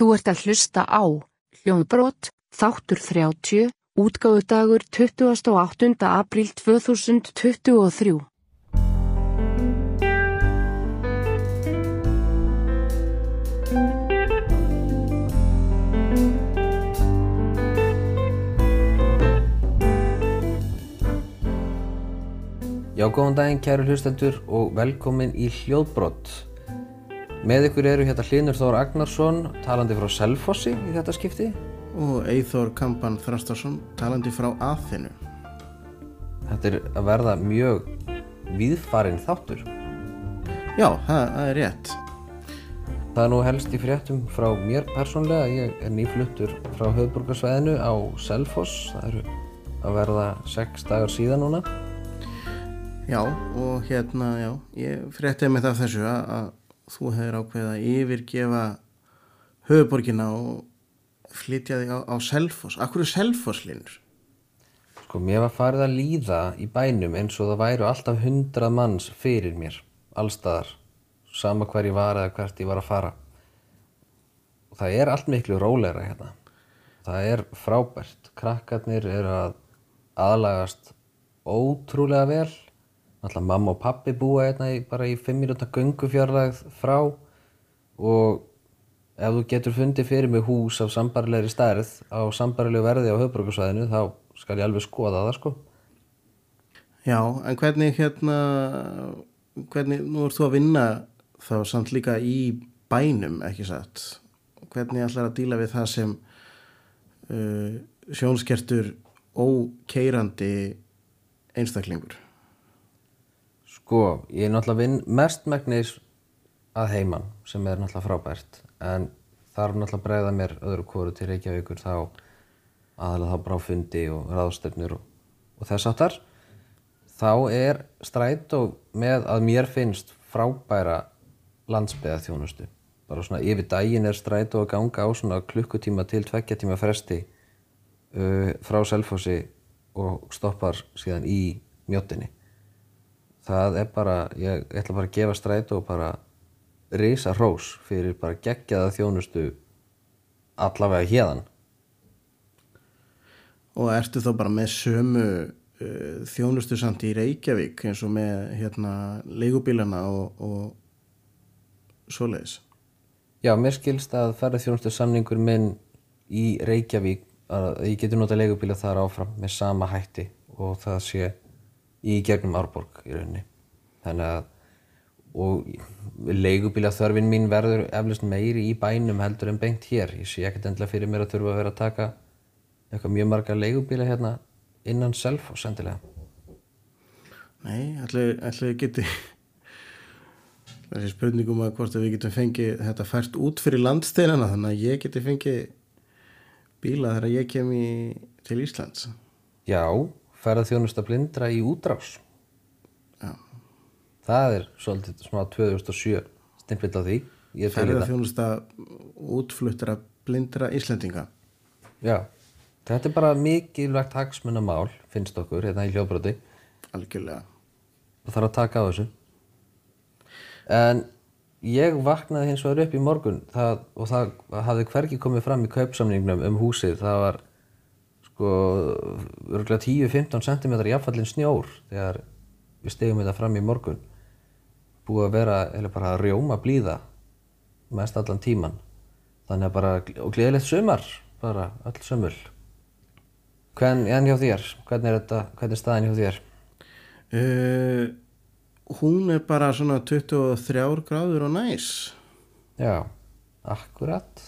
Þú ert að hlusta á Hljóðbrot, þáttur 30, útgáfudagur 28. apríl 2023. Já, góðan daginn kæru hlustendur og velkomin í Hljóðbrott. Með ykkur eru hérna Hlinur Þór Agnarsson, talandi frá Selfossi í þetta skipti. og Eithor Kampan Þrastarsson talandi frá Aþenu Þetta er að verða mjög víðfarinn þáttur. Já, það, er rétt Það er nú helst í fréttum frá mér persónlega. Ég er nýfluttur frá höfburgarsvæðinu á Selfoss. Það eru að verða sex dagar síðan núna. Já, og hérna, já, ég fréttið með það þessu að þú hefur ákveðið að yfirgefa höfuborgina og flytja þig á, á Selfoss Akkur er Selfoss linur? Sko, mér var farið að líða í bænum eins og það væru alltaf hundrað manns fyrir mér, allstaðar, sama hver ég var eða hvert ég var að fara. Og það er allt miklu rólegra hérna. Það er frábært. Krakkarnir eru að aðlagast ótrúlega vel. Alltaf mamma og pappi búa hérna bara í fimm mínúta göngufjarlægð frá og ef þú getur fundið fyrir mig hús af sambarilegri stærð á sambarilegu verði á höfbrukarsvæðinu þá skal ég alveg skoða það sko. Já, en hvernig hérna, hvernig, nú ert þú að vinna þá samt líka í bænum, ekki satt hvernig ætlar að díla við það sem uh, sjónskertur ókeirandi einstaklingur? Sko, ég er náttúrulega vinn mestmægnis að heiman sem er náttúrulega frábært en þarf náttúrulega að bregða mér öðru kóru til Reykjavíkur þá aðalega þá bara á fundi og ráðstöfnir og, og þess áttar þá er stræt og með að mér finnst frábæra landsbyða þjónustu bara svona yfir daginn er stræt og að ganga á svona klukkutíma til tveggja tíma fresti uh, frá Selfossi og stoppar síðan í mjóttinni það er bara, ég ætla bara að gefa stræt og bara risa hrós fyrir bara geggjaða þjónustu allavega hérðan Og ertu þá bara með sömu uh, þjónustu samt í Reykjavík eins og með hérna leigubílana og, og svoleiðis? Já, mér skilst að ferða þjónustu samningur minn í Reykjavík að ég getur notað leigubíla þar áfram með sama hætti og það sé í gegnum Árborg í rauninni. Þannig að og leigubíla þörfin mín verður eflust meiri í bænum heldur en beint hér. Ég sé ekkert endilega fyrir mér að þurfa að vera að taka eitthvað mjög marga leigubíla hérna innan self og sendilega. Nei, allir, allir geti þessi spurningum að hvort að við getum fengið þetta fært út fyrir landsteinana þannig að ég geti fengið bíla þegar ég kem í, til Íslands. Já, ferða þjónusta blindra í útrás. Já. Það er svolítið smá 2007 stimpill á því. Ég fylgir Ferða það. þjónusta útfluttra blindra Íslendinga. Já, þetta er bara mikilvægt hagsmunamál, finnst okkur, hérna í hljóðbroti. Algjörlega. Það þarf að taka á þessu. En ég vaknaði hins vegar upp í morgun það, og það hafði hvergi komið fram í kaupsamningnum um húsið. Það var sko örgulega 10-15 cm jafnfallin snjór þegar við stegum þetta fram í morgun. Búið að vera eða bara að rjóma blíða mest allan tíman. Þannig að bara, og gleðilegt sumar, bara öll sömul. Hvern, en hjá þér, hvernig er þetta, hvernig er staðin hjá þér? Uh, hún er bara svona 23 gráður og næs. Já, akkurat,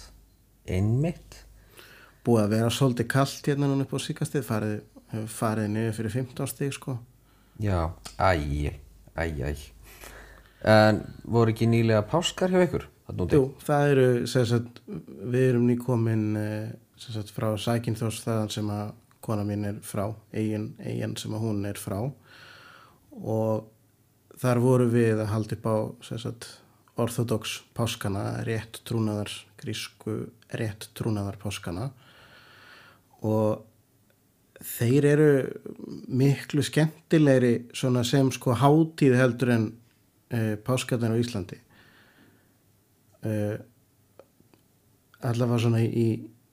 einmitt. Búið að vera svolítið kallt hérna núna upp á síkastið, farið, farið niður fyrir 15 stig sko. Já, æj, æj, æj. En voru ekki nýlega páskar hjá ykkur? Jú, það eru, sagt, við erum nýkomin eh, sagt, frá Sækinþós þaðan sem að kona mín er frá, eigin, eigin sem að hún er frá og þar voru við að halda upp á sagt, orthodox páskana, rétt trúnaðar, grísku rétt trúnaðar páskana og þeir eru miklu skemmtilegri svona sem sko hátíð heldur en uh, páskarnir á Íslandi. Uh, allavega svona í,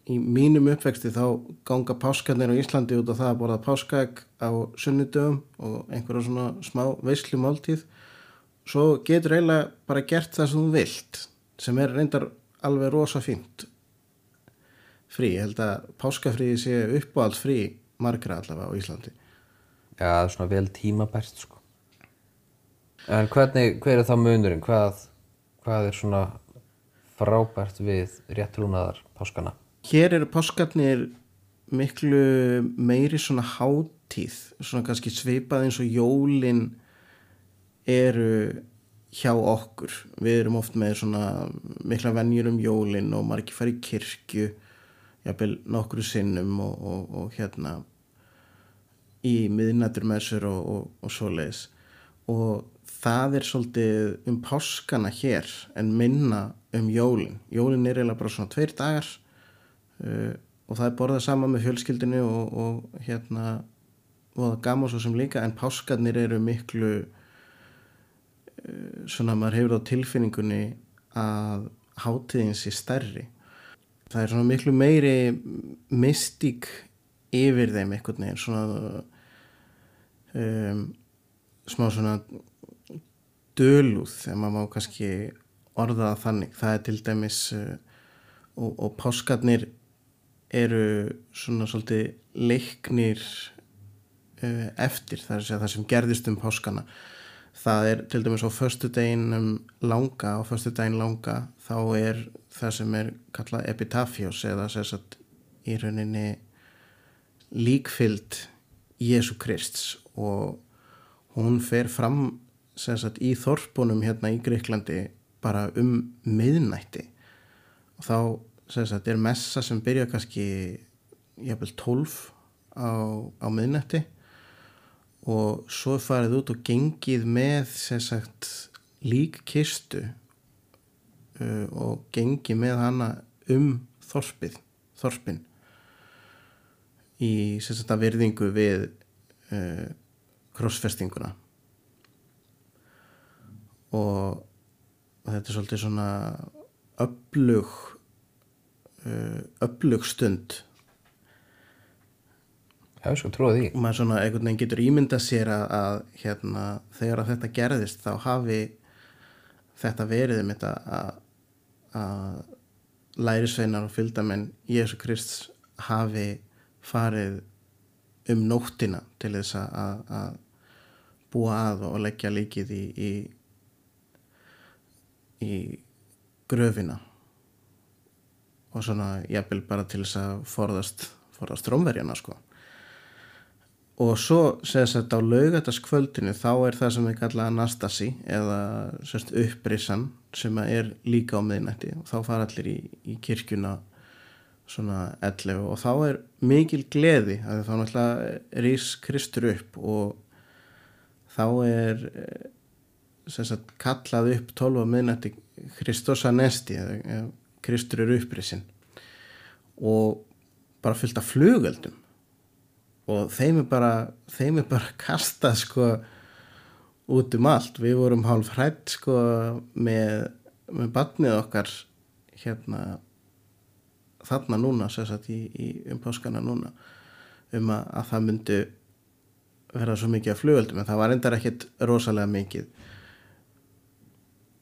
í mínum uppvexti þá ganga páskarnir á Íslandi út á það að borða páskaegg á sunnudöfum og einhverja svona smá veislu máltíð svo getur eiginlega bara gert það sem þú vilt sem er reyndar alveg rosa fínt frí, ég held að páskafríði sé uppáhalds frí margra allavega á Íslandi Já, það er svona vel tímabært sko. En hvernig, hver er þá munurinn? Hvað, hvað er svona frábært við réttrúnaðar páskana? Hér eru páskarnir miklu meiri svona hátíð, svona kannski svipað eins og jólin eru hjá okkur. Við erum oft með svona mikla venjur um jólin og margir fari í kirkju, jafnvel nokkru sinnum og, og, og hérna í miðnætturmessur og, og, svoleiðis. Og það er svolítið um páskana hér en minna um jólin. Jólin er eiginlega bara svona tveir dagar uh, og það er borðað sama með fjölskyldinu og, hérna og það gama svo sem líka en páskarnir eru miklu uh, svona maður hefur á tilfinningunni að hátíðin sé stærri það er svona miklu meiri mystík yfir þeim einhvern veginn svona um, smá svona döluð þegar maður má kannski orða það þannig. Það er til dæmis uh, og, og páskarnir eru svona svolítið leiknir uh, eftir það, það sem gerðist um páskana það er til dæmis á förstu deginum langa á förstu degin langa þá er það sem er kallað epitafios eða sérsagt í rauninni líkfyllt Jésu Krists og hún fer fram sagt, í þorpunum hérna í Greiklandi bara um miðnætti. Og þá sagt, er messa sem byrja kannski jafnvel 12 á, á miðnætti og svo farið út og gengið með sagt, lík kistu uh, og gengið með hana um þorpið þorpin. Í sérstaklega virðingu við uh, krossfestinguna. Og þetta er svolítið svona öflug uh, öflug stund Já, sko trúið því. Og maður svona einhvern veginn getur ímyndað sér að, að hérna, þegar að þetta gerðist þá hafi þetta verið um þetta að, að lærisveinar og fylgdamenn Jésu Krist hafi farið um nóttina til þess að, að búa að og leggja líkið í, í, í gröfina. Og svona jafnvel bara til þess að forðast, forðast rómverjana sko og svo segðs þetta á laugataskvöldinu þá er það sem við kalla Anastasi eða sérst upprissan sem er líka á miðnætti. Og þá fara allir í, í kirkjuna svona 11 og þá er mikil gleði að þá náttúrulega rís Kristur upp og þá er sagt, kallað upp 12 minnætti Kristus Anesti eða Kristur er upprisinn og bara fyllt af flugöldum og þeim er bara þeim er bara kastað sko út um allt. Við vorum hálf hrætt sko með, með barnið okkar hérna þarna núna sagt, í, í umpáskana núna um að, að það myndi vera svo mikið af flugöldum en það var endar ekkit rosalega mikið.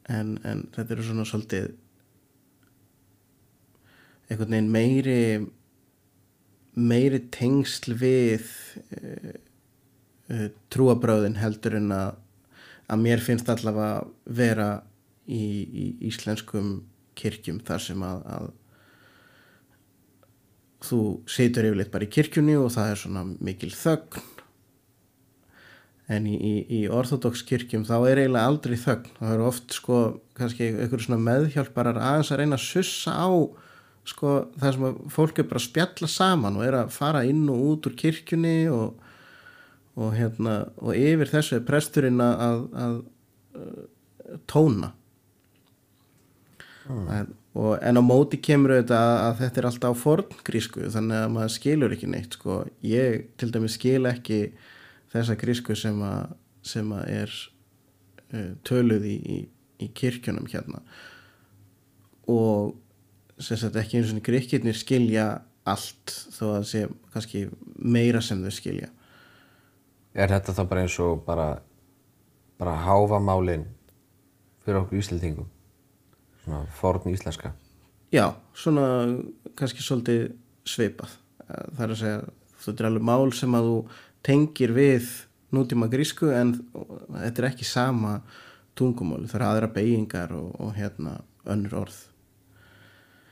En, en þetta eru svona svolítið einhvern veginn meiri meiri tengsl við uh, uh, trúabröðin heldur en að að mér finnst allavega vera í, í íslenskum kirkjum þar sem að, að þú setur yfirleitt bara í kirkjunni og það er svona mikil þögn. En í, í, í orthodox kirkjum þá er eiginlega aldrei þögn. Það eru oft sko kannski einhverjum svona meðhjálparar aðeins að reyna að sussa á sko það sem að fólk er bara að spjalla saman og er að fara inn og út úr kirkjunni og, og hérna og yfir þessu er presturinn að, að, að tóna mm. en og, en á móti kemur þetta að, að þetta er alltaf á forngrísku þannig að maður skilur ekki neitt sko. ég til dæmis skil ekki þessa grísku sem að, sem að er uh, töluð í, í, í kirkjunum hérna og sem sagt ekki eins og gríkirnir skilja allt þó að það sé kannski meira sem þau skilja Er þetta þá bara eins og bara, bara háfa málin fyrir okkur Íslendingum? Svona forn íslenska. Já, svona kannski svolítið svipað. Eh, Það er að segja, þetta er alveg mál sem að þú tengir við nútíma grísku en þetta er ekki sama tungumál. Það eru aðra beigingar og, og hérna önnur orð.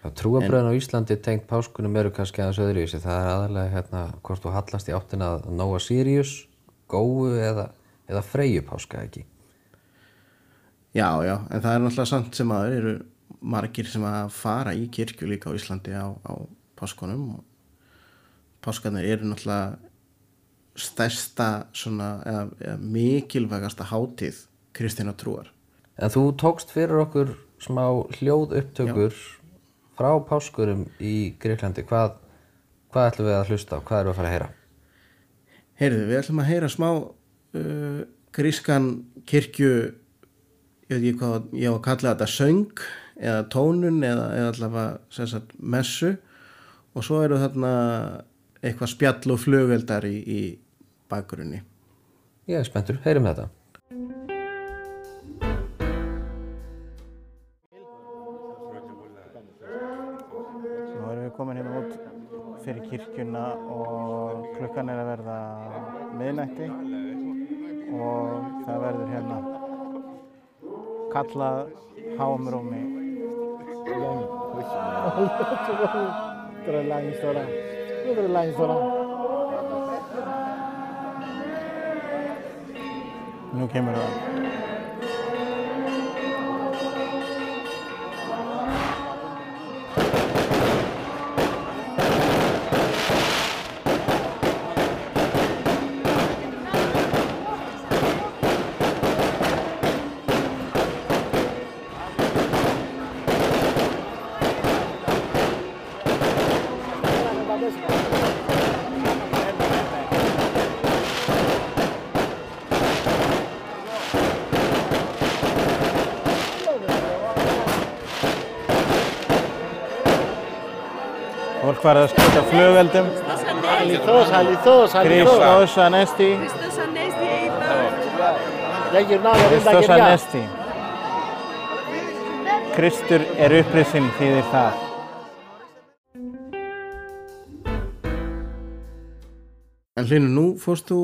Það trúabröðin á Íslandi tengt páskunum eru kannski aðeins öðruvísi. Það er aðalega hérna hvort þú hallast í áttina að Nóa Sirius, Góu eða, eða Freyju páska ekki. Já, já, en það er náttúrulega samt sem aður eru margir sem að fara í kirkju líka á Íslandi á, á páskunum og páskarnir eru náttúrulega stærsta svona, eða, eða mikilvægasta hátíð kristina trúar. En þú tókst fyrir okkur smá hljóð upptökur frá páskurum í Greiklandi. Hvað, hvað ætlum við að hlusta á? Hvað erum við að fara að heyra? Heyrðu, við ætlum að heyra smá uh, grískan kirkju ég veit ekki hvað ég á að kalla þetta söng eða tónun eða, eða allavega sagt, messu og svo eru þarna eitthvað spjall og flugveldar í, í bakgrunni. Ég er spenntur, heyrum þetta. Komin hérna út fyrir kirkjuna og klukkan er að verða miðnætti og það verður hérna kallað háumrómi Nú kemur það. farið að skjóta flugveldum. Alithos, Alithos, Alithos. Kristos Anesti. Kristos Anesti, Eithor. Kristos Anesti. Kristur er upprisinn þýðir það. En hlýnur, nú fórst þú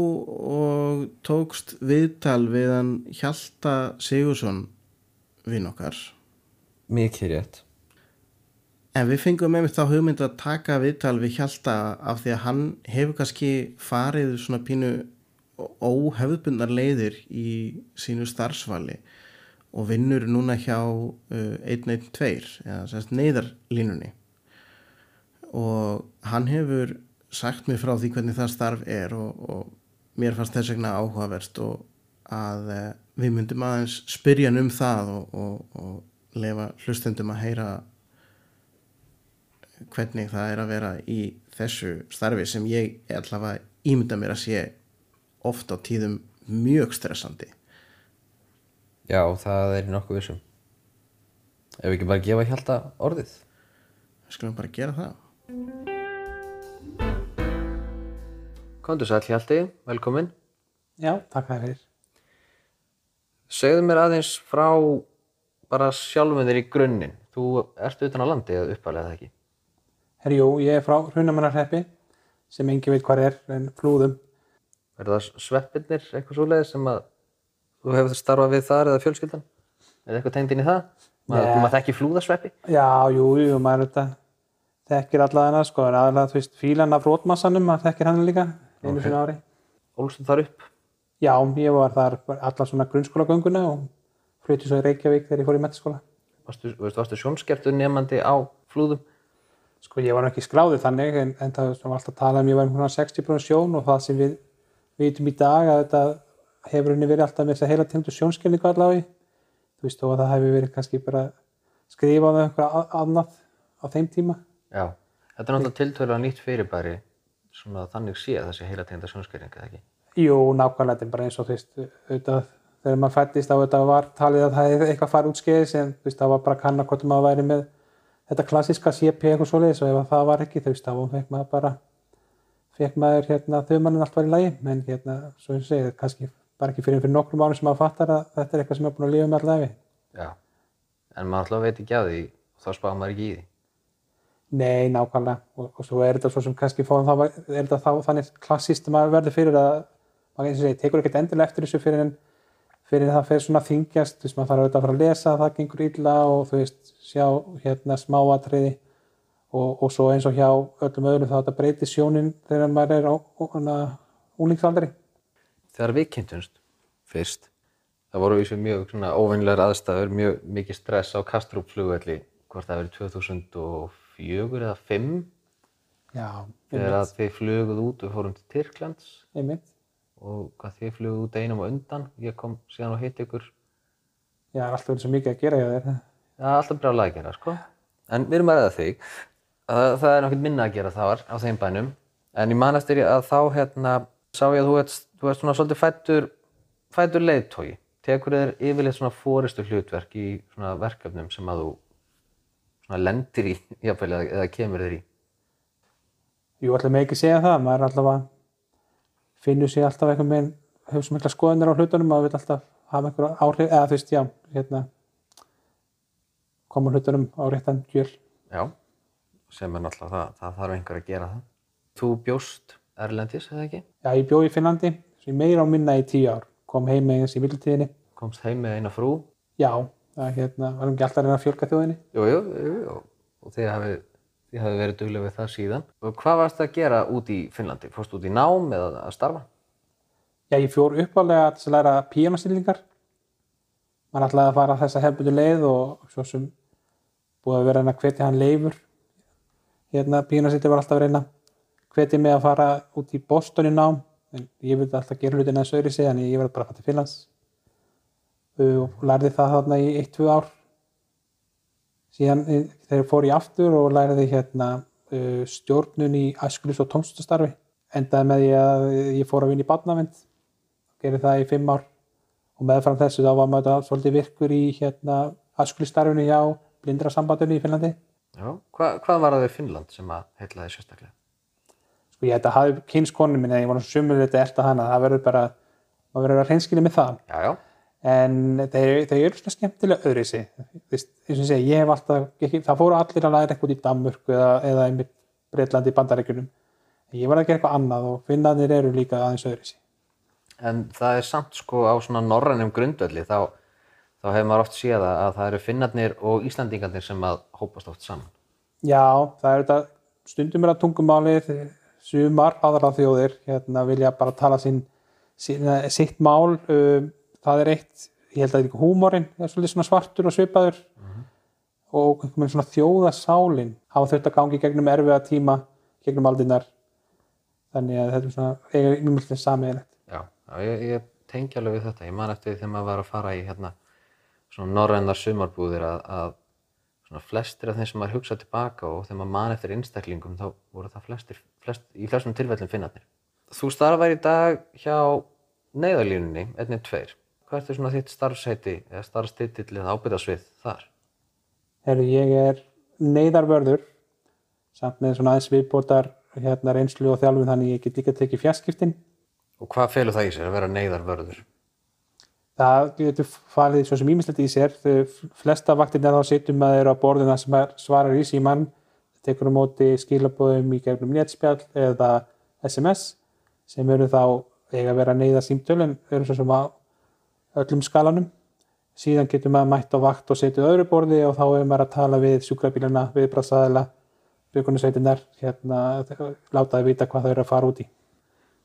og tókst viðtal við hann Hjalta Sigursson vinn okkar. Mikið rétt. En við fengum með þá hugmynd að taka viðtal við Hjalta af því að hann hefur kannski farið svona pínu óhefðbundar leiðir í sínu starfsvali og vinnur núna hjá uh, 112 eða sérst neyðarlínunni. Og hann hefur sagt mér frá því hvernig það starf er og, og mér fannst þess vegna áhugaverst og að uh, við myndum aðeins spyrja hann um það og, og, og lefa hlustendum að heyra hvernig það er að vera í þessu starfi sem ég allavega ímynda mér að sé oft á tíðum mjög stressandi. Já, það er nokkuð vissum. Ef við ekki bara gefa hjálta orðið. Við skulum bara gera það. Kondur sæl Hjalti, velkomin. Já, takk fyrir. Segðu mér aðeins frá bara sjálfum þér í grunninn. Þú ert utan á landi eða uppalega það ekki? Herri, jú, ég er frá Hrunamannarhreppi sem engi veit hvað er, en flúðum. Er það sveppirnir eitthvað svoleiðis sem að þú hefur starfað við þar eða fjölskyldan? Er eitthvað tengd inn í það? Maður, yeah. maður þekki flúðasveppi? Já, jú, jú, maður þetta þekkir allavega sko, en aðalega, þú veist, fílan af rótmassanum, maður þekkir hann líka einu Ok. okay. sinni ári. Ólstu þar upp? Já, ég var þar allar svona grunnskólagönguna og flutti svo í Reykjavík þegar ég fór í metaskóla. Varstu, varstu sjónskertu nefandi á flúðum? Sko, ég var ekki skráðið þannig, en, en það var alltaf talað um ég var um 60% sjón og það sem við vitum í dag að þetta hefur henni verið alltaf með þess að heila tegndi sjónskilningu allavega. Þú veist, og það hefur verið kannski bara skrifað um eitthvað annað á þeim tíma. Já. Þetta er náttúrulega tiltölulega nýtt fyrirbæri svona þannig séð þessi heila tegunda sjónskering, eða ekki? Jú, nákvæmlega, þetta er bara eins og þú veist, auðvitað, þegar maður fættist á þetta var talið að það hefði eitthvað farið út skeiðis en þú veist, það var bara að kanna hvort maður væri með þetta klassiska CP eitthvað svoleiðis og ef að það var ekki veist þá fekk maður bara fekk maður hérna þau mannin allt var í lagi en hérna svo ég segi kannski bara ekki fyrir, fyrir nokkrum árum sem maður fattar að þetta er eitthvað sem er búin að lifa með allavega Já. En maður alltaf veit ekki á því og þá spáði maður ekki í því. Nei, nákvæmlega og, og svo er þetta svo sem kannski fóðum þá er þetta þá þannig klassist að maður verður fyrir að maður eins og segi, tekur ekkert endilega eftir þessu fyrir en fyrir það fer svona þingjast þú veist, maður þarf auðvitað að fara að lesa að það gengur illa og þú veist, sjá hérna smáatriði og, og svo eins og hjá öllum öðrum þá þetta breytir sjónin þegar maður er á úlingsaldri Þegar við kynntumst fyrst, það voru vísu mjög svona óvinnilegar aðstæður, mjög mikið stress á Kastrup flugvelli, hvort það verið 2004 eða 5 Já, þegar að þið fluguð út, við fórum til Tyrklands. Einmitt og hvað þið fluguð út einum og undan, ég kom síðan og hitt ykkur, Já, það er alltaf verið svo mikið að gera hjá þér það? Er alltaf brjálega að gera sko, en við erum að ræða þig, að það er nokkið minna að gera þar á þeim bænum, en ég man eftir að þá hérna sá ég að þú ert, þú ert svona svolítið fættur, fættur leiðtói, tekur þér yfirleitt svona fóristu hlutverk í svona verkefnum sem að þú svona lendir í, jafnvel, eða, kemur þér í. Jú, ætlum ég ekki að segja það, maður er alltaf að finnur sér alltaf einhvern veginn hefur svo mikla skoðanir á hlutunum að við alltaf hafa einhver áhrif, eða þú veist, já, hérna koma hlutunum á réttan kjöl. Já, sem er náttúrulega það, það þarf einhver að gera það. Þú bjóst Erlendis, eða ekki? Já, ég bjó í Finnlandi, ég meira á minna í tíu ár, kom heim með eins í viltíðinni. Komst heim með eina frú? Já, það hérna, varum ekki alltaf að reyna að fjölga þjóðinni. Jú, jú, jú, jú. Og þið hafið, þið hafið verið duglega við það síðan. Og hvað varst að gera út í Finnlandi? Fórst út í nám eða að starfa? Já, ég fór uppálega að læra píanastillingar. Man ætlaði að fara þessa hefbutu leið og svo sem búið að vera að hvetja hann leifur. Hérna, píanastillir var alltaf að reyna hvetja mig að fara út í Boston í nám. En ég vildi alltaf gera hlutina þessu öðru sig, en ég verði bara að fara til Finnlands. Og lærði það þarna í 1-2 ár. Síðan eh, þegar ég fór ég aftur og lærði hérna uh, stjórnun í æskulis og tómstustarfi. Endaði með því að ég fór að vinna í barnavind gerði það í fimm ár og meðfram þessu þá var maður svolítið virkur í hérna aðskulistarfinu hjá blindra sambandunni í Finnlandi. Já. Hva, hvað var það við Finnland sem að heitlaði sérstaklega? Sko ég þetta hafi kynskonu minni, ég var sumur þetta eftir hana, það verður bara, maður verður að hreinskilja með það. Já, já. En þeir, þeir eru svona skemmtilega öðru í sig. Ég hef alltaf, ekki, það fóru allir að læra eitthvað í Danmörku eða, eða einmitt Breitlandi í bandarækjunum. Ég var að gera eitthvað annað og Finnlandir eru líka aðeins öðru í sig. En það er samt sko á svona norrænum grundvelli þá, þá hefur maður oft séð að að það eru finnarnir og Íslandingarnir sem að hópast oft saman. Já, það er þetta stundum er að tungumálið sumar aðra þjóðir hérna, vilja bara tala sín, sín sitt mál um, það er eitt, ég held að þetta húmórin er svolítið svona svartur og svipaður og einhvern veginn svona þjóðasálin hafa þurft að gangi gegnum erfiða tíma gegnum aldinnar þannig að þetta er svona mjög mjög samiðilegt Já, ég, ég tengi alveg við þetta. Ég man eftir því þegar maður var að fara í hérna svona norrænar sumarbúðir að, að svona flestir af þeim sem maður hugsa tilbaka og þegar maður man eftir einstaklingum þá voru það flestir, flest, í flestum tilfellum finnarnir. Þú starfar í dag hjá neyðarlínunni, ennið tveir. Hvað ertu svona þitt starfsheiti eða starfstitill eða ábyrðasvið þar? Herru, ég er neyðarvörður samt með svona aðeins viðbótar hérna reynslu og þjálfum þannig ég get líka tekið fjarskiptin Og hvað felur það í sér að vera neyðarvörður? það getur falið svo sem ímislegt í sér þau flesta vaktirna þá sittum maður á borðina sem er- svarar í síman tekur á móti skilabóðum í gegnum netspjall eða SMS sem eru þá eiga að vera neyða símtöl en eru svo sem á öllum skalanum síðan getur maður mætt á vakt og setið öðru borði og þá er maður að tala við sjúkrabílana, viðbrasaðila byggunarsveitinnar, hérna láta þau vita hvað þau eru að fara út í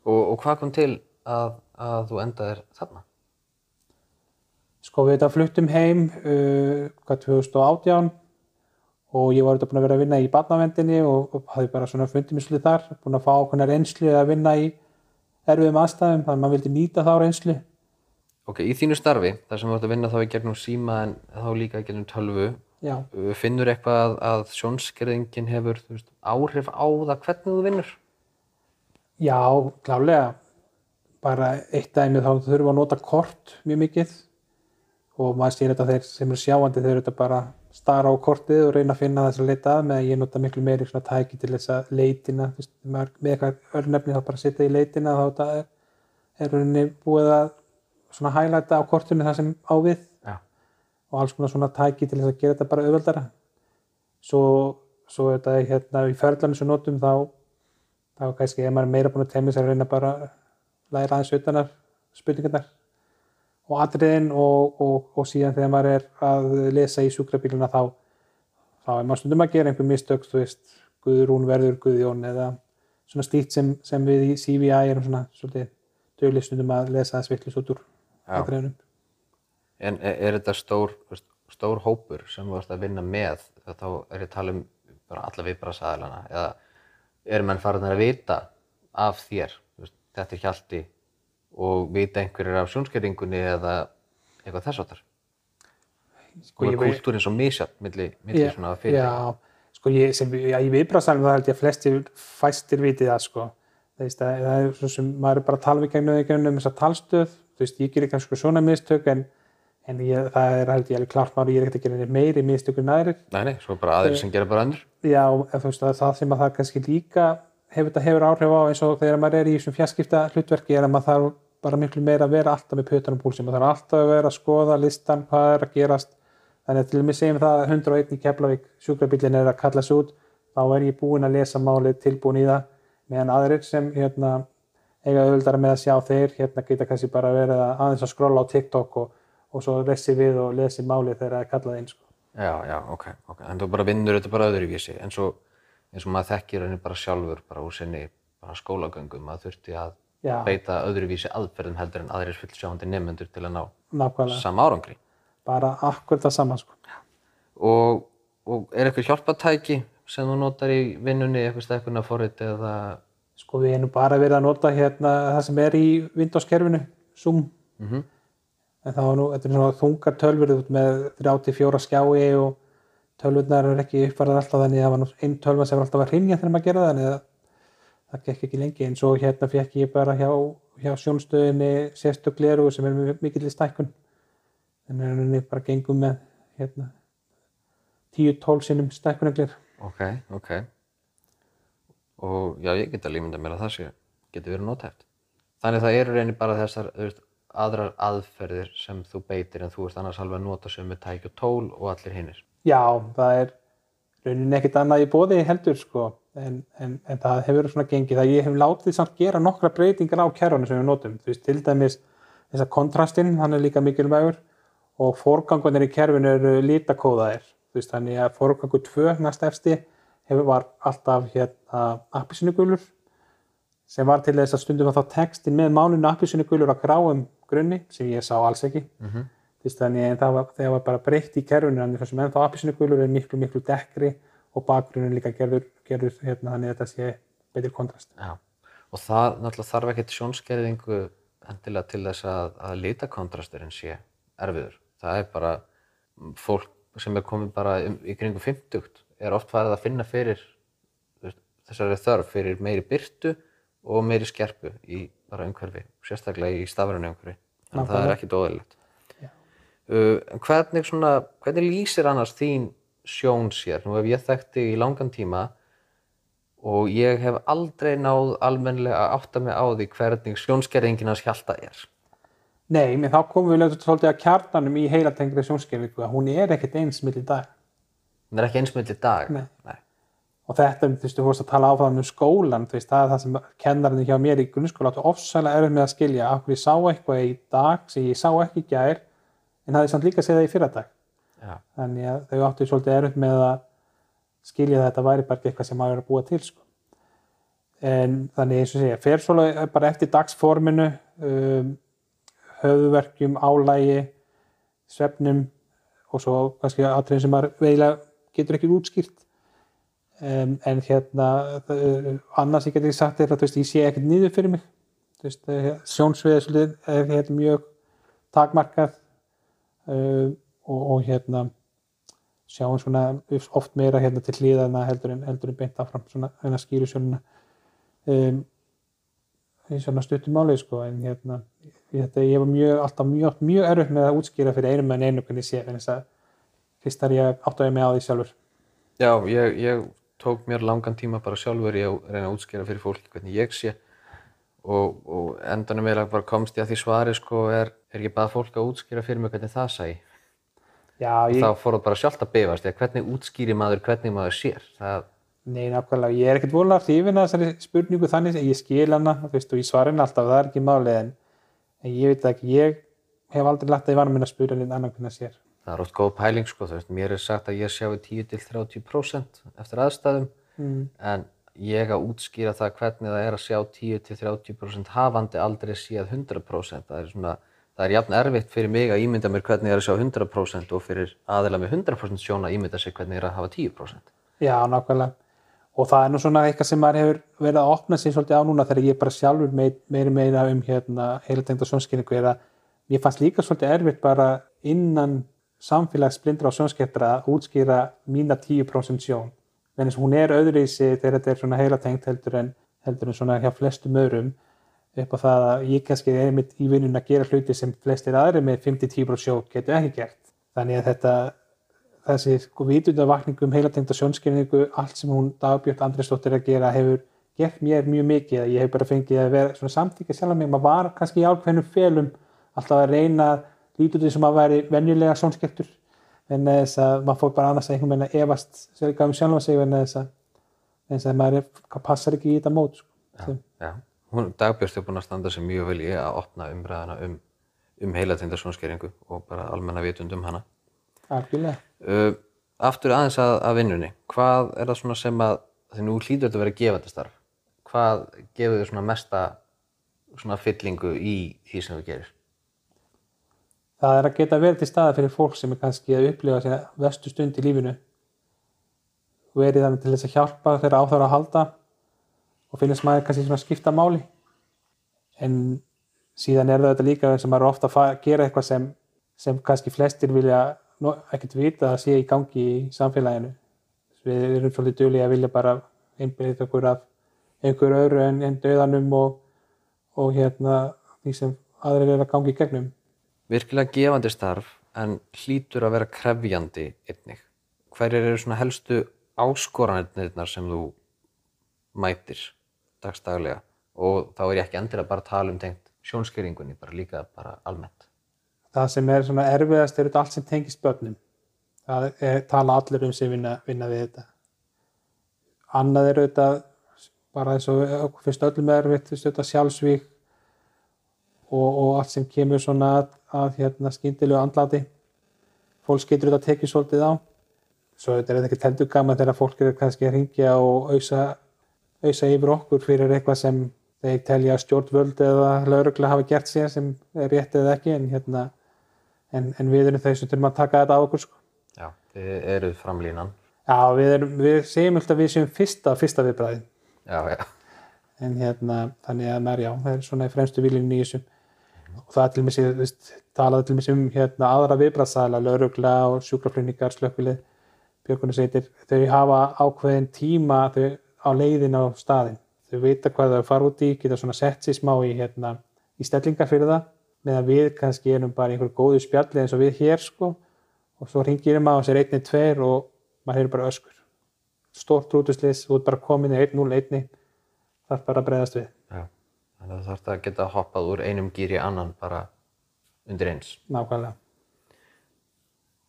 Og, og hvað kom til að, að þú endaðir þarna? Sko við þetta fluttum heim uh, hvað 2018 og ég var þetta búin að vera að vinna í barnavendinni og, og hafði bara svona svolítið þar, búin að fá okkurna reynslu að vinna í erfiðum aðstæðum, þannig að maður vildi nýta þá reynslu. Ok, í þínu starfi, þar sem þú ert að vinna þá í gegnum síma en þá líka í gegnum tölvu, Já, uh, finnur eitthvað að, að sjónskerðingin hefur veist, áhrif á það hvernig þú vinnur? já, klálega. Bara eitt dæmi þá þurfum við að nota kort mjög mikið og maður sér þetta þeir sem eru sjáandi þeir eru þetta bara stara á kortið og reyna að finna þess að leita að með að ég nota miklu meiri svona tæki til þess að leitina veist, með eitthvað örnefni þá bara setja í leitina þá er, er rauninni búið að svona hælæta á kortinu það sem á við Já. og alls konar svona tæki til þess að gera þetta bara auðveldara. Svo, svo þetta er hérna í ferðlanum sem notum þá þá kannski ef maður er meira búin að temja sér að reyna bara að læra aðeins utan af spurningarnar. Og atriðin og, og, og síðan þegar maður er að lesa í sjúkrabíluna þá, þá er maður stundum að gera einhver mistök, þú veist, Guðrún verður Guðjón eða svona stíkt sem, sem við í CVI erum svona svolítið dögleg stundum að lesa þess vitlis út úr Atriðinum. En er, er þetta stór, stór hópur sem þú varst að vinna með? Þá er ég að tala um alla viðbrasaðalana eða eru menn farin að vita af þér? Þetta er hjalti og vita einhverjir af sjónskerringunni eða eitthvað þess áttar? Sko, ég er veit- kultúrin svo misjátt milli, milli svona fyrir? Já, sko ég, ég viðbrasalum það held ég að flestir fæstir vitið það sko. Það, er svo sem maður er bara að tala við gegnum gegnum þessa talstöð, þú veist, ég gerir kannski svona mistök en, en ég, það er held ég alveg klart maður, ég er ekkert að gera meiri mistök en aðrir. Nei, nei, svo bara aðrir sem gera bara önnur? Já, en þú veist, það, það sem að það kannski líka hefur hefur áhrif á eins og þegar maður er í þessum fjarskipta hlutverki er að maður þarf bara miklu meira að vera alltaf með pötunum púlsi, maður þarf alltaf að vera að skoða listan, hvað er að gerast þannig að til og með segjum það að 101 í Keflavík sjúkrabílinn er að kalla sig út þá er ég búinn að lesa málið tilbúin í það meðan aðrir sem hérna, eiga auðvöldara með að sjá þeir hérna geta kannski bara verið að aðeins að skrolla á TikTok og, og svo resi við og lesi málið þegar það er kallað inn sko. Já, já, ok, ok. En þú bara vinnur þetta bara öðruvísi. En svo, eins og maður þekkir henni bara sjálfur, bara úr sinni bara skólagöngum, maður þurfti að Já. beita öðruvísi aðferðum heldur en aðrir fullsjáandi nefnendur til að ná nákvæmlega, sama árangri. bara akkur það sama sko. Og, og er eitthvað hjálpatæki sem þú notar í vinnunni, eitthvað eða... Sko við erum bara verið að nota hérna það sem er í Windows-kerfinu, Zoom. Mhm. En það var nú, þetta er svona þungar tölfur út með 34 skjái og tölvurnar eru ekki uppfærað alltaf þannig að það var nú einn tölva sem var alltaf að hrinja þegar maður gerði það þannig að það gekk ekki lengi. En svo hérna fekk ég bara hjá, hjá sjónstöðinni sérstök gleru sem er með mikill stækkun. Þannig að henni bara gengum með hérna 10-12 sinnum stækkunaglir. Ok, ok. Og já, ég get að límynda mér að það sé, getur verið notæft. Þannig það eru reynir bara þessar veist, aðrar aðferðir sem þú beitir en þú ert annars alveg að nota sem með tæki og tól og allir hinnir. Já, það er rauninni ekkert annað í bóði heldur sko, en, en, en það hefur svona gengið að ég hef látið samt gera nokkra breytingar á kerfunu sem við notum. Þú veist, til dæmis þess að kontrastinn, hann er líka mikilvægur og forgangunir í kerfinu eru litakóðaðir. Þú veist, þannig að forgangu 2 næst efsti hefur var alltaf hérna appisinugulur sem var til þess að stundum að þá textin með málinu appisinugulur á gráum grunni sem ég sá alls ekki. Þú veist, þannig að það var, var bara breytt í kerfinu þessum ennþá appisinu er miklu miklu dekkri og bakgrunin líka gerður, gerður hérna, þannig að þetta sé betri kontrast. Já, og það náttúrulega þarf ekkert sjónskerðingu endilega til þess að, að litakontrasturinn sé erfiður. Það er bara mm, fólk sem er komið bara í kringum 50 er oft farið að finna fyrir þessari þörf fyrir meiri byrtu og meiri skerpu í bara umhverfi, sérstaklega í stafrænu umhverfi. Þannig að það er Nákvæmlega. ekki dóðilegt. Uh, en hvernig, svona, hvernig lýsir annars þín sjón sér? Nú hef ég þekkt þig í langan tíma og ég hef aldrei náð almennilega að átta mig á því hvernig sjónskerðingin hans hjalta er. Nei, menn þá komum við svolítið að kjarnanum í heilatengri sjónskerfingu að hún er ekkert eins mitt í dag. Það er ekki eins með til dag. Nei. Nei. Og þetta, þú veist, þú fórst að tala áfram um skólan, þú veist, það er það sem kennarinn hjá mér í grunnskóla áttu ofsalega erfið með að skilja af hverju ég sá eitthvað í dag sem ég sá ekki í gær en hafði samt líka séð það í fyrra dag. Já. þannig að þau áttu svolítið erfitt með að skilja að þetta væri bara eitthvað sem maður er að búa til sko. en þannig eins og segja fer svolítið bara eftir dagsforminu um, höfuverkjum, álægi svefnum og svo kannski atriðin sem maður veilega getur ekki útskýrt. Um, en hérna uh, annars ég sagt er að þú veist, ég sé ekkert niður fyrir mig. Veist, eh, sjónsviðið svolítið er hérna mjög takmarkað uh, og, og hérna sjáum svona oft meira hérna til hlýðana heldur en, en beint áfram svona hérna skýru sjónuna um, í svona stuttum máli sko en hérna þetta, ég var mjög, alltaf mjög, mjög erfitt með að útskýra fyrir einum en einu hvernig sé en þess að fyrst þar ég áttaði mig á því sjálfur. Já, ég, ég tók mér langan tíma bara sjálfur að reyna að útskýra fyrir fólki hvernig ég sé og, og endanum eiginlega bara komst ég að því svari sko er, er ekki bara fólk að útskýra fyrir mig hvernig það sæ Já, ég, þá fór það bara sjálft að að hvernig útskýri maður hvernig maður sér það, nei, nákvæmlega, ég er ekkert vorulega hrifin að þessari spurningu þannig, ég skil hana, þú veist, og ég svara henni alltaf, það er ekki málið, en, en ég veit ekki, ég hef aldrei lagt það í vanum minn að spura henni annan hvernig það sér. Það er oft góð pæling sko, þú veist, mér er sagt að ég sjáu 10-30% eftir aðstæðum Mm. en ég að útskýra það hvernig það er að sjá 10-30% hafandi aldrei séð 100% það er svona, það er jafn erfitt fyrir mig að ímynda mér hvernig ég er að sjá 100% og fyrir aðila með 100% sjón að ímynda sig hvernig ég er að hafa 10% Já, nákvæmlega. Og það er nú svona eitthvað sem maður hefur verið að opna sér svolítið á núna þegar ég bara sjálfur mei- meiri meira um hérna heilatengda sjónskynningu er að mér fannst líka svolítið erfitt bara innan samfélags blindra og sjónskiptra að útskýra mína 10% sjón. En hún er öðruvísi þegar þetta er svona heilatengt heldur en, heldur en svona hjá flestum öðrum upp á það að ég kannski er einmitt í vinnun að gera hluti sem flestir aðri með 5-10% sjón getur ekki gert. Þannig að þetta þessi sko vitundavakningu um heilatengda sjónskynningu, allt sem hún Dagbjörn Andresdóttir að gera hefur gert mér mjög mikið að ég hef bara fengið að vera svona samtíkja sjálf mig, maður var kannski í ákveðnum felum alltaf að reyna að út eins og maður væri venjulega sjónskiptur en þess að maður fór bara annars að einhvern veginn að sér ekki um sjálfa sig en þess að, að maður passar ekki í þetta mót sko. Sem- Já, hún Dagbjörst er búin að standa sig mjög vel í að opna umræðana um, um heilatengda sjónskeringu og bara almenna vitund um hana. Algjörlega. Uh, Aftur aðeins að, að vinnunni. Hvað er það svona sem að því nú hlýtur þetta að vera gefandi starf. Hvað gefur þau svona mesta svona fyllingu í því sem þú gerir það er að geta verið til staða fyrir fólk sem er kannski að upplifa sér vestu stund í lífinu. Verið þannig til þess að hjálpa þeirra á þeirra að halda og finnst maður kannski svona skipta máli. En síðan er það þetta líka eins og maður ofta að gera eitthvað sem, sem kannski flestir vilja ekkert vita að sé í gangi í samfélaginu. Við erum svolítið duglega að vilja bara einbyrðið okkur af einhver öðru en, en döðanum og, og hérna því sem aðrir er að gangi í gegnum Virkilega gefandi starf en hlýtur að vera krefjandi einnig. Hverjir eru svona helstu áskoranirnar sem þú mætir dagstaglega og þá er ég ekki endilega bara að tala um tengt sjónskeringunni, bara líka bara almennt. það sem er svona erfiðast er þetta allt sem tengist börnum það er, tala allir um sem vinna, vinna við þetta annað er auðvitað bara eins og fyrst öllum er fyrst auðvitað sjálfsvík og, og allt sem kemur svona að, að hérna skyndilegu andláti fólk getur auðvitað tekið svolítið á svo auðvitað er þetta ekki teldur gaman þegar fólk er kannski að ringja og ausa yfir okkur fyrir eitthvað sem þeir telja stjórnvöld eða laurugla hafa gert sér sem er rétt eða ekki en, hérna, en, en við erum þau sem þurfum að taka þetta á okkur sko. Já, þið eruð framlínan. Já, við, erum, við segjum alltaf að við séum fyrsta, fyrsta viðbræði Já, já. en hérna, þannig að maður, já, það er svona í fremstu viljunni í þessum og það til mig, þú veist, talaði til mig um hérna, aðra viðbræðsæla, laurugla og sjúkraflutningar, slökkvilið björgunarsveitir, þau hafa ákveðin tíma þau á leiðin á staðin þau vita hvað þau fara út í, geta svona sett sér smá í, hérna, í stellingar fyrir það meðan við kannski erum bara í einhverju góðu spjalli eins og við hér sko. Og svo ringir maður sér einni, tveir og maður hefur bara öskur. Stórt rútuslis, þú ert bara komin í 1-0, 1 þarf bara að breyðast við. Þannig að þú þarfst að geta hoppað úr einum gýr í annan bara undir eins. nákvæmlega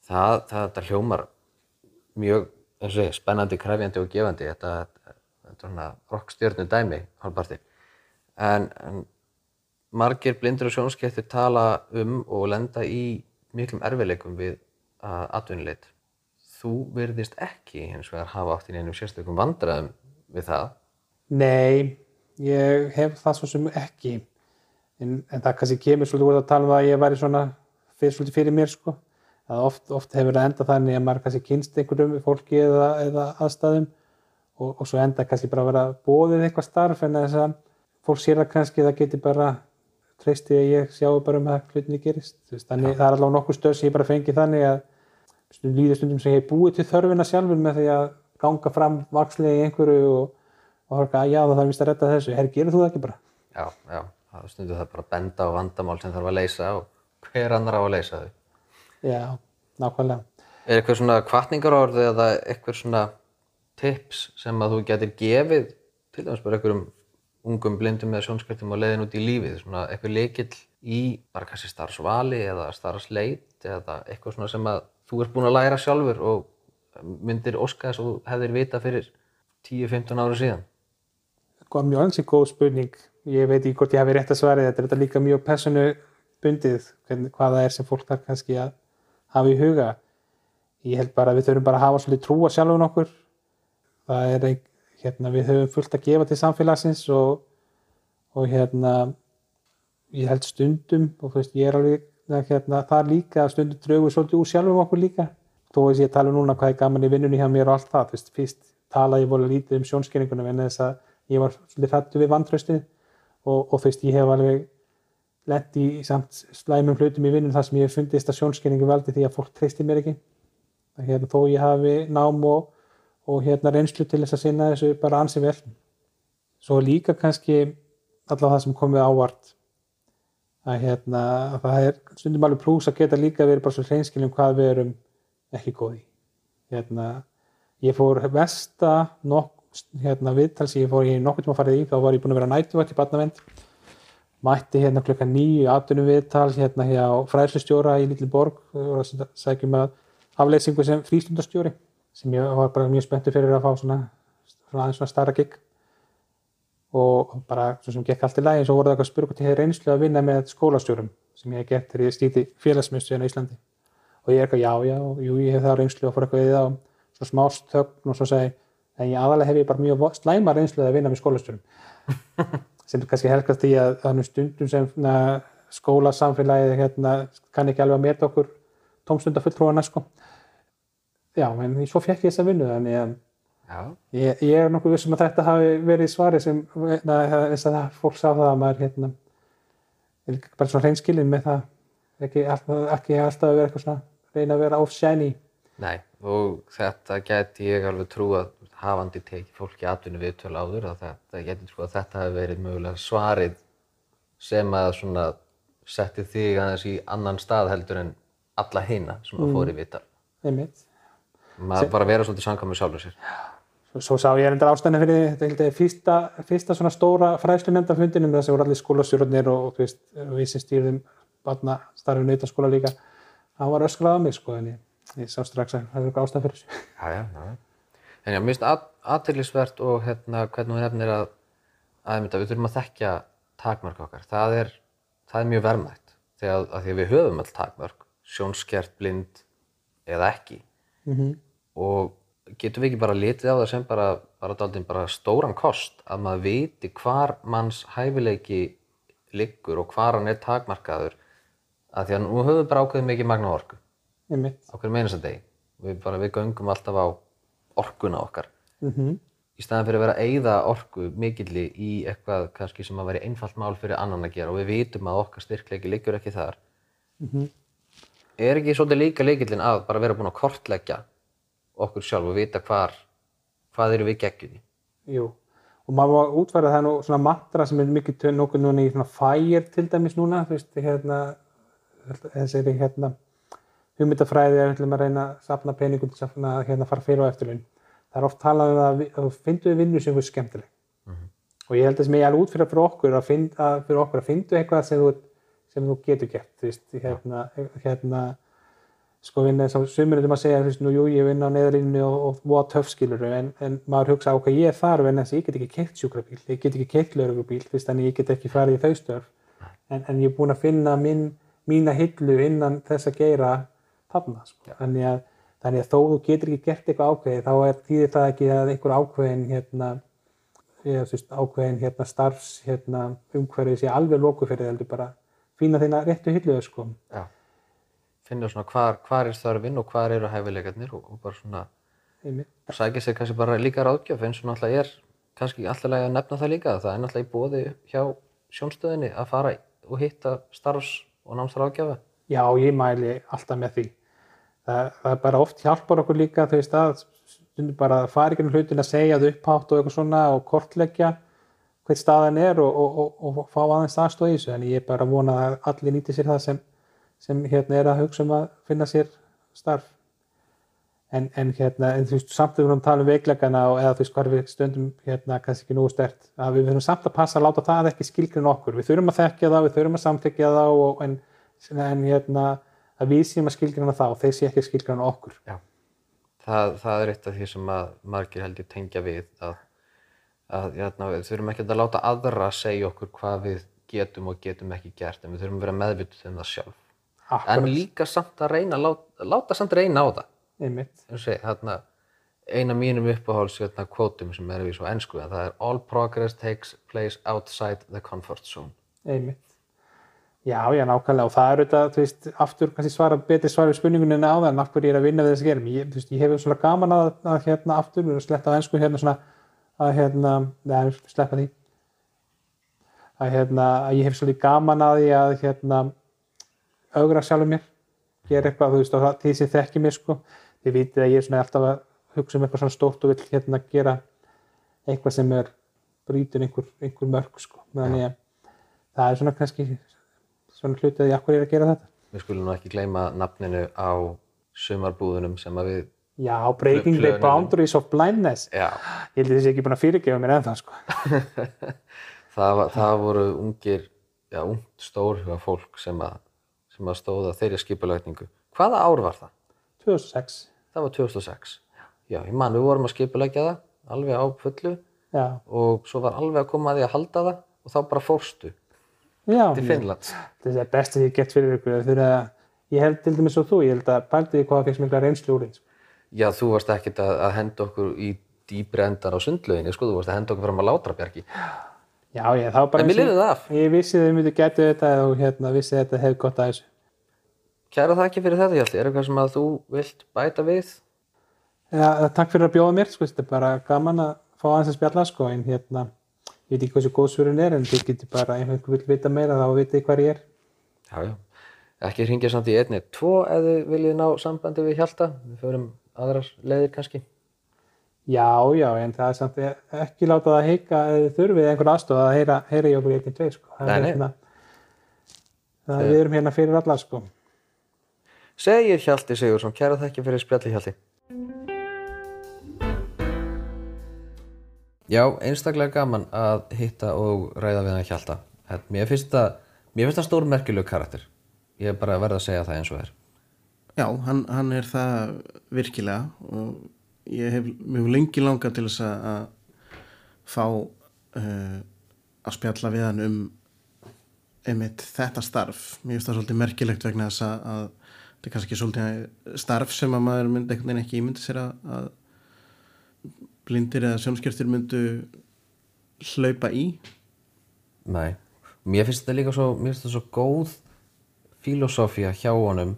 Það, það, þetta hljómar mjög, eins og ég, spennandi, krefjandi og gefandi. Þetta, þetta er svona rockstjörnu dæmi, hálfparti. En, en margir blindur og sjónskettir tala um og lenda í miklum erfileikum við að atvinnuleit. Þú virðist ekki hins vegar hafa átt í neinum sérstökum vandræðum við það. Nei, ég hef það svo sem ekki. En, en það kannski kemur svolítið úr að tala um það að ég væri svona fyrir svolítið fyrir mér sko. Að oft, oft hefur það enda þannig að maður kannski kynst einhverjum fólki eða, eða aðstæðum og, og svo enda kannski bara að vera bóðið eitthvað starf en þess að fólk sér það kannski það geti bara treysti að ég sjáu bara um að hlutinni gerist. Þannig það er allavega nokkuð stöð sem ég bara fengi þannig að stundum líður stundum sem ég hef búið til þörfina sjálfur með því að ganga fram vakslega í einhverju og, og horfa að já það þarf vist að redda þessu, herri gerur þú það ekki bara Já, já, það stundur það bara að benda á vandamál sem þarf að leysa og hver annar á að leysa þau. Já, nákvæmlega. Er eitthvað svona kvartningarorð eða eitthvað svona tips sem að þú getur gefið til dæmis bara einhverjum ungum blindum eða sjónskertum og leiðin út í lífið, svona eitthvað leikill í bara kannski starfsvali eða starfsleit eða eitthvað svona sem að þú ert búin að læra sjálfur og myndir óska þess og þú hefðir vita fyrir 10-15 ára síðan. Góð, mjög ansi góð spurning. Ég veit ekki hvort ég hafi rétt að svara þetta. Þetta er líka mjög personu bundið hvernig, hvað það er sem fólk þarf kannski að hafa í huga. Ég held bara að við þurfum bara að hafa svolítið trúa sjálfum okkur. Það er, ein- hérna, við höfum fullt að gefa til samfélagsins og, og hérna, ég held stundum og þú veist, ég er alveg hérna, það líka að stundum draugur svolítið úr sjálfum okkur líka. Þó að ég tala núna hvað er gaman í vinnunni hjá mér og allt það. Þú veist, fyrst talaði ég voru lítið um sjónskeringunum en þess að ég var svolítið fættu við vantraustið og, og veist, ég hef alveg lent í samt slæmum hlutum í vinnun þar sem ég hef fundist að sjónskeringu veldi því að fólk treysti mér ekki. Að, hérna, þó ég hafi nám og, og hérna reynslu til þess að sinna þessu bara ansi vel. Svo líka kannski allavega það sem komið ávart að hérna, að það er stundum alveg prús að geta líka verið bara svo hreinskiljum hvað við erum ekki góði. Hérna, ég fór vesta nokk, hérna viðtal sem ég fór í nokkuð tíma að farið í, þá var ég búin að vera nætuvætt í barnavend mætti hérna klukka nýju atvinnum viðtal hérna hjá fræðslustjóra í Lítli Borg og sækjum að afleysingu sem frístundastjóri sem ég var bara mjög spenntur fyrir að fá svona, svona aðeins svona starra gig. Og bara svo sem gekk allt í lagi svo voru það eitthvað hvort ég hefði reynslu að vinna með skólastjórum sem ég hef gert þegar ég stýtti félagsmyndstöðin á Íslandi. Og ég er eitthvað já, já, jú, ég hef það reynslu og fór eitthvað í það og svo smást þögn og svo segi en ég aðalega hef ég bara mjög slæma reynslu að vinna með skólastjórum sem kannski helgast því að nú stundum sem na, skólasamfélagið hérna, kann ekki alveg að meta okkur tómstundafulltrúana sko. já, en svo fekk ég þessa vinnu þannig að Ég, ég er nokkuð vissum að þetta hafi verið svari sem na, þess að það, fólk sá það að maður hérna, bara svona hreinskilin með það. Ekki alltaf, ekki alltaf að vera eitthvað svona reyna að vera off shiny nei, og þetta gæti ég alveg trú að hafandi tekið fólki atvinnu viðtöl áður að þetta gæti trú að þetta hefði verið mögulega svarið sem að svona setti þig aðeins í annan stað heldur en alla hina sem að fór í viðtal. einmitt. Maður bara vera svolítið samkvæmur sjálfur sér. Svo, svo sá ég endar ástæðan fyrir þetta held ég, fyrsta, fyrsta svona stóra fræðslu nefndafundinum þar sem voru allir skólastjórnir og, og veist, við sem stýrðum barna starfið nautaskóla líka það var öskrað á mig sko en ég, ég sá strax að það er eitthvað ástæðan fyrir þessu Já, já, já. En já, mér finnst athyglisvert og hérna, hvernig hún nefnir að, að mynda, við þurfum að þekkja takmörk okkar. Það er, það er mjög verðmætt þegar að því að við höfum öll takmörk, sjónskert, blind eða ekki. Og getum við ekki bara litið á það sem bara, bara daldinn bara stóran kost að maður viti hvar manns hæfileiki liggur og hvar hann er takmarkaður að því að nú höfum við bara ákveðið mikið magna orku á hverjum einasta degi. Við, bara, við göngum alltaf á orkuna okkar. Mm Í staðan fyrir að vera að eyða orku mikilli í eitthvað kannski sem að veri einfalt mál fyrir annan að gera og við vitum að okkar styrkleiki liggur ekki þar. Er ekki svolítið líka leikillin að bara vera búin að kortleggja okkur sjálf og vita hvar, hvað eru við geggjunni? Jú, og maður var útfærið það er nú svona mantra sem er mikið tönn okkur núna í svona fire til dæmis núna, þú veist, hérna, þessari hérna, hugmyndafræði er að reyna að safna peningum til að hérna, fara fyrir á eftirlaun. Það er oft talað um að, að þú fyndu vinnu sem er skemmtileg. Og ég held að sem ég er alveg útfærið fyrir okkur að, find, að, fyrir okkur að fyndu eitthvað sem þú, sem þú getur gert, þú veist, hérna, hérna, sko vinna þess að sumir um að segja þú veist, nú jú, ég vinna á neðrinu og, og voða töff skilur en, en maður hugsa á hvað ég er þar en þess að ég get ekki keitt sjúkrabíl, ég get ekki keitt laurugubíl, þú veist, þannig ég get ekki farið í þau störf en, en ég er búin að finna minn, mína hillu innan þess að geira þarna, sko. þannig, að, þannig að þó þú getur ekki gert eitthvað ákveðið, þá er þýðir það ekki að einhver ákveðin hérna, eða, þú veist, ákveðin hérna, starfs hérna, umhverfið sé alveg loku fyrir heldur bara finna þína réttu hillu sko. Finna svona hvar, hvar er þörfin og hvar eru hæfileikarnir og, og bara svona sækja sér kannski bara líka ráðgjöf eins og náttúrulega er kannski alltaf að nefna það líka það er náttúrulega í bóði hjá sjónstöðinni að fara og hitta starfs- og námsráðgjafa Já, ég mæli alltaf með því. Það, það er bara oft hjálpar okkur líka þau stað, stundum bara að fara ekki um hlutin að segja það upphátt og eitthvað svona og kortleggja hvert staðan er og, og, og, og fá aðeins aðstóð í þessu. En ég er bara að vona að allir nýti sér það sem, sem hérna er að hugsa um að finna sér starf. en, en hérna, en þú veist, samt við vorum að tala um veikleikana og eða þú veist, hvað við stöndum hérna, kannski ekki nógu stert, að við þurfum samt að passa að láta það ekki skilgrinn okkur, við þurfum að þekkja það við þurfum að samþykja það og, en, en hérna, að við séum að skilgrinn það og þeir sé ekki að skilgrinn okkur Já. Það, það er eitt af því sem að margir heldur tengja við að, að hérna, við þurfum ekki að láta aðra segja okkur hvað við getum og getum ekki gert en við þurfum að vera meðvituð um það sjálf. En Akkurat, líka samt að reyna, láta, láta samt reyna á það. segi, hérna, eina mínum uppáháls hérna, kvótum sem er við svo ennsku en það er All progress takes place outside the comfort zone. einmitt Já, já, nákvæmlega. Og það er auðvitað, þú veist, aftur kannski svara betri svar við spurningunni en áðan af hverju ég er að vinna við þess að gera ég, þú veist, ég hef svona gaman að, að hérna aftur, við erum sletta á ennsku hérna svona að hérna, neða, sleppa því. Að hérna, að ég hef svolítið gaman að því að hérna augra sjálfur mér gera eitthvað, þú veist, það- því sem þekki mér sko, þið vitið að ég er svona alltaf að hugsa um eitthvað svona stórt og vill hérna gera eitthvað sem er brýtur einhver, einhver mörg sko, það er svona hlutið ég akkur er að gera þetta Við skulum nú ekki gleyma nafninu á sumarbúðunum sem að við, Já, Breaking the. Boundaries of Blindness já, ég held að þessi ekki búin að fyrirgefa mér ennþá sko. það, það voru ungir, já, ungt stórhuga fólk sem að, sem að stóða þeirri skipulækningu. Hvaða ár var það? 2006 Það var 2006. Já, ég man, við vorum að skipulækja það, alveg á fullu Já, og svo var alveg að koma að því að halda það og þá bara fórstu já til Finnlands. þetta er það besta sem ég gert fyrir ykkur þegar að, ég held til dæmis og þú ég held að pældi því hvað það fekk mikla reynslu úr því Já, þú varst ekkert að, að henda okkur í dýpri endar á sundlöginni, sko, þú varst að henda okkur fram á Látrabjargi. Já, ég, það var bara En eins mér lifði það af. Ég vissi að þau myndu gætu þetta og hérna vissi að þetta hefði gott að þessu Kæra það ekki fyrir þetta, Hjalti. Er eitthvað sem að þú vilt bæta við? Já, takk fyrir að bjóða mér, sko, þetta er bara gaman að fá aðeins að spjalla, sko, en hérna, ég veit ekki hvað svo góð svörin er, en þú getur bara, ef einhver vil vita meira, þá veit ég hvað ég er. Já, já. Ekki hringja samt í einni, tvo ef þið viljið ná sambandi við Hjalta. Við förum aðrar leiðir kannski. Já, já, en það er samt ekki láta það heika eða þið þurfið einhver aðstof að heyra, heyra í okkur í einnig tveir, sko. Það er Nei, nei. hérna, það, við erum hérna fyrir alla, sko. Segir Hjalti Sigursson, kæra þakki fyrir spjalli Hjalti. Já, einstaklega gaman að hitta og ræða við hann Hjalta. Mér finnst það, það stór merkileg karakter. Ég er bara að verða að segja það eins og er. Já, hann, hann er það virkilega og ég hef mjög lengi langað til þess að fá uh, að spjalla við hann um einmitt þetta starf. Mér finnst það svolítið merkilegt vegna þess að, að þetta er kannski svolítið starf sem að maður myndi ekki ímyndi sér að blindir eða sjónskertir myndu hlaupa í. Nei. Mér finnst þetta líka svo, mér finnst þetta svo góð filosófía hjá honum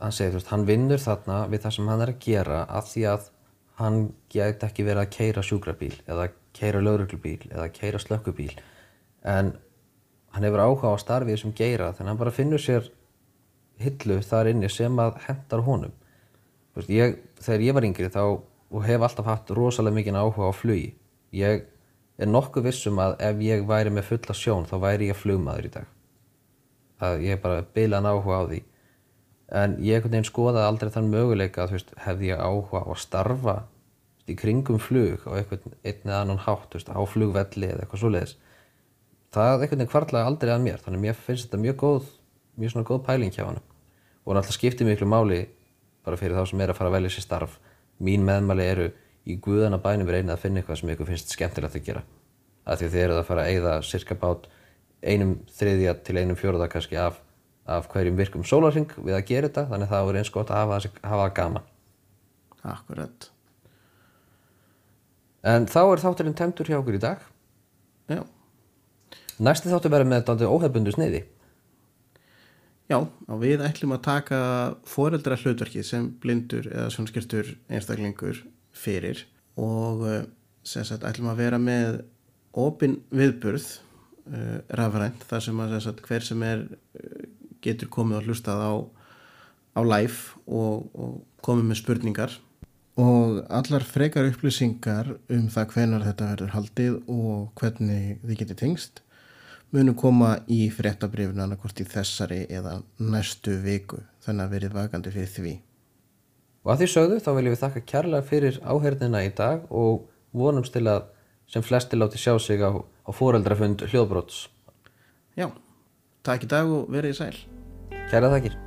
hann segir, þú veist, hann vinnur þarna við það sem hann er að gera af því að hann geti ekki verið að keira sjúkrabíl eða keira lögreglubíl eða keira slökkubíl en hann hefur áhuga á starfið sem geira þannig að hann bara finnur sér hillu þar inni sem að hendar honum veist, ég, þegar ég var yngri þá og hef alltaf haft rosalega mikið áhuga á flugi. Ég er nokkuð vissum að ef ég væri með fulla sjón þá væri ég flugmaður í dag. Að ég bara bilaðan áhuga á því. En ég einhvern veginn skoðaði aldrei þann möguleika að veist, hefði ég áhuga á að starfa veist, í kringum flug á einhvern einn eða annan hátt veist, á flugvelli eða eitthvað svoleiðis. Það einhvern veginn kvartlaði aldrei að mér þannig að mér finnst þetta mjög góð mjög svona góð pæling hjá hann og náttúrulega skiptir miklu máli bara fyrir þá sem er að fara að velja sér starf mín meðmæli eru í guðana bænum reyna að finna eitthvað sem ykkur finnst skemmtilegt að gera af því að þið eruð að fara að eyða cirka bát einum þriðja til einum fjóruða kannski af, af hverjum virkum sólarring við að gera þetta þannig að það er eins gott að hafa það gaman Akkurat. en þá er þátturinn temtur hjá okkur í dag Já. næsti þáttur verður með þetta óhefbundu sniði Já, við ætlum að taka foreldra hlutverkið sem blindur eða sjónskirtur einstaklingur fyrir og eh, sem sagt ætlum að vera með opin viðburð uh, rafrænt þar sem að sem sagt, hver sem er uh, getur komið og hlustað á, á live og, og komið með spurningar. Og allar frekar upplýsingar um það hvenar þetta verður haldið og hvernig þið getið tengst munum koma í fréttabrifinu annarkort í þessari eða næstu viku þannig að verið vakandi fyrir því Og að því sögðu þá viljum við þakka kærlega fyrir áherðina í dag og vonumst til að sem flesti láti sjá sig á, á foreldrafund hljóðbrots. Já, takk í dag og verið í sæl. Kæra þakkir.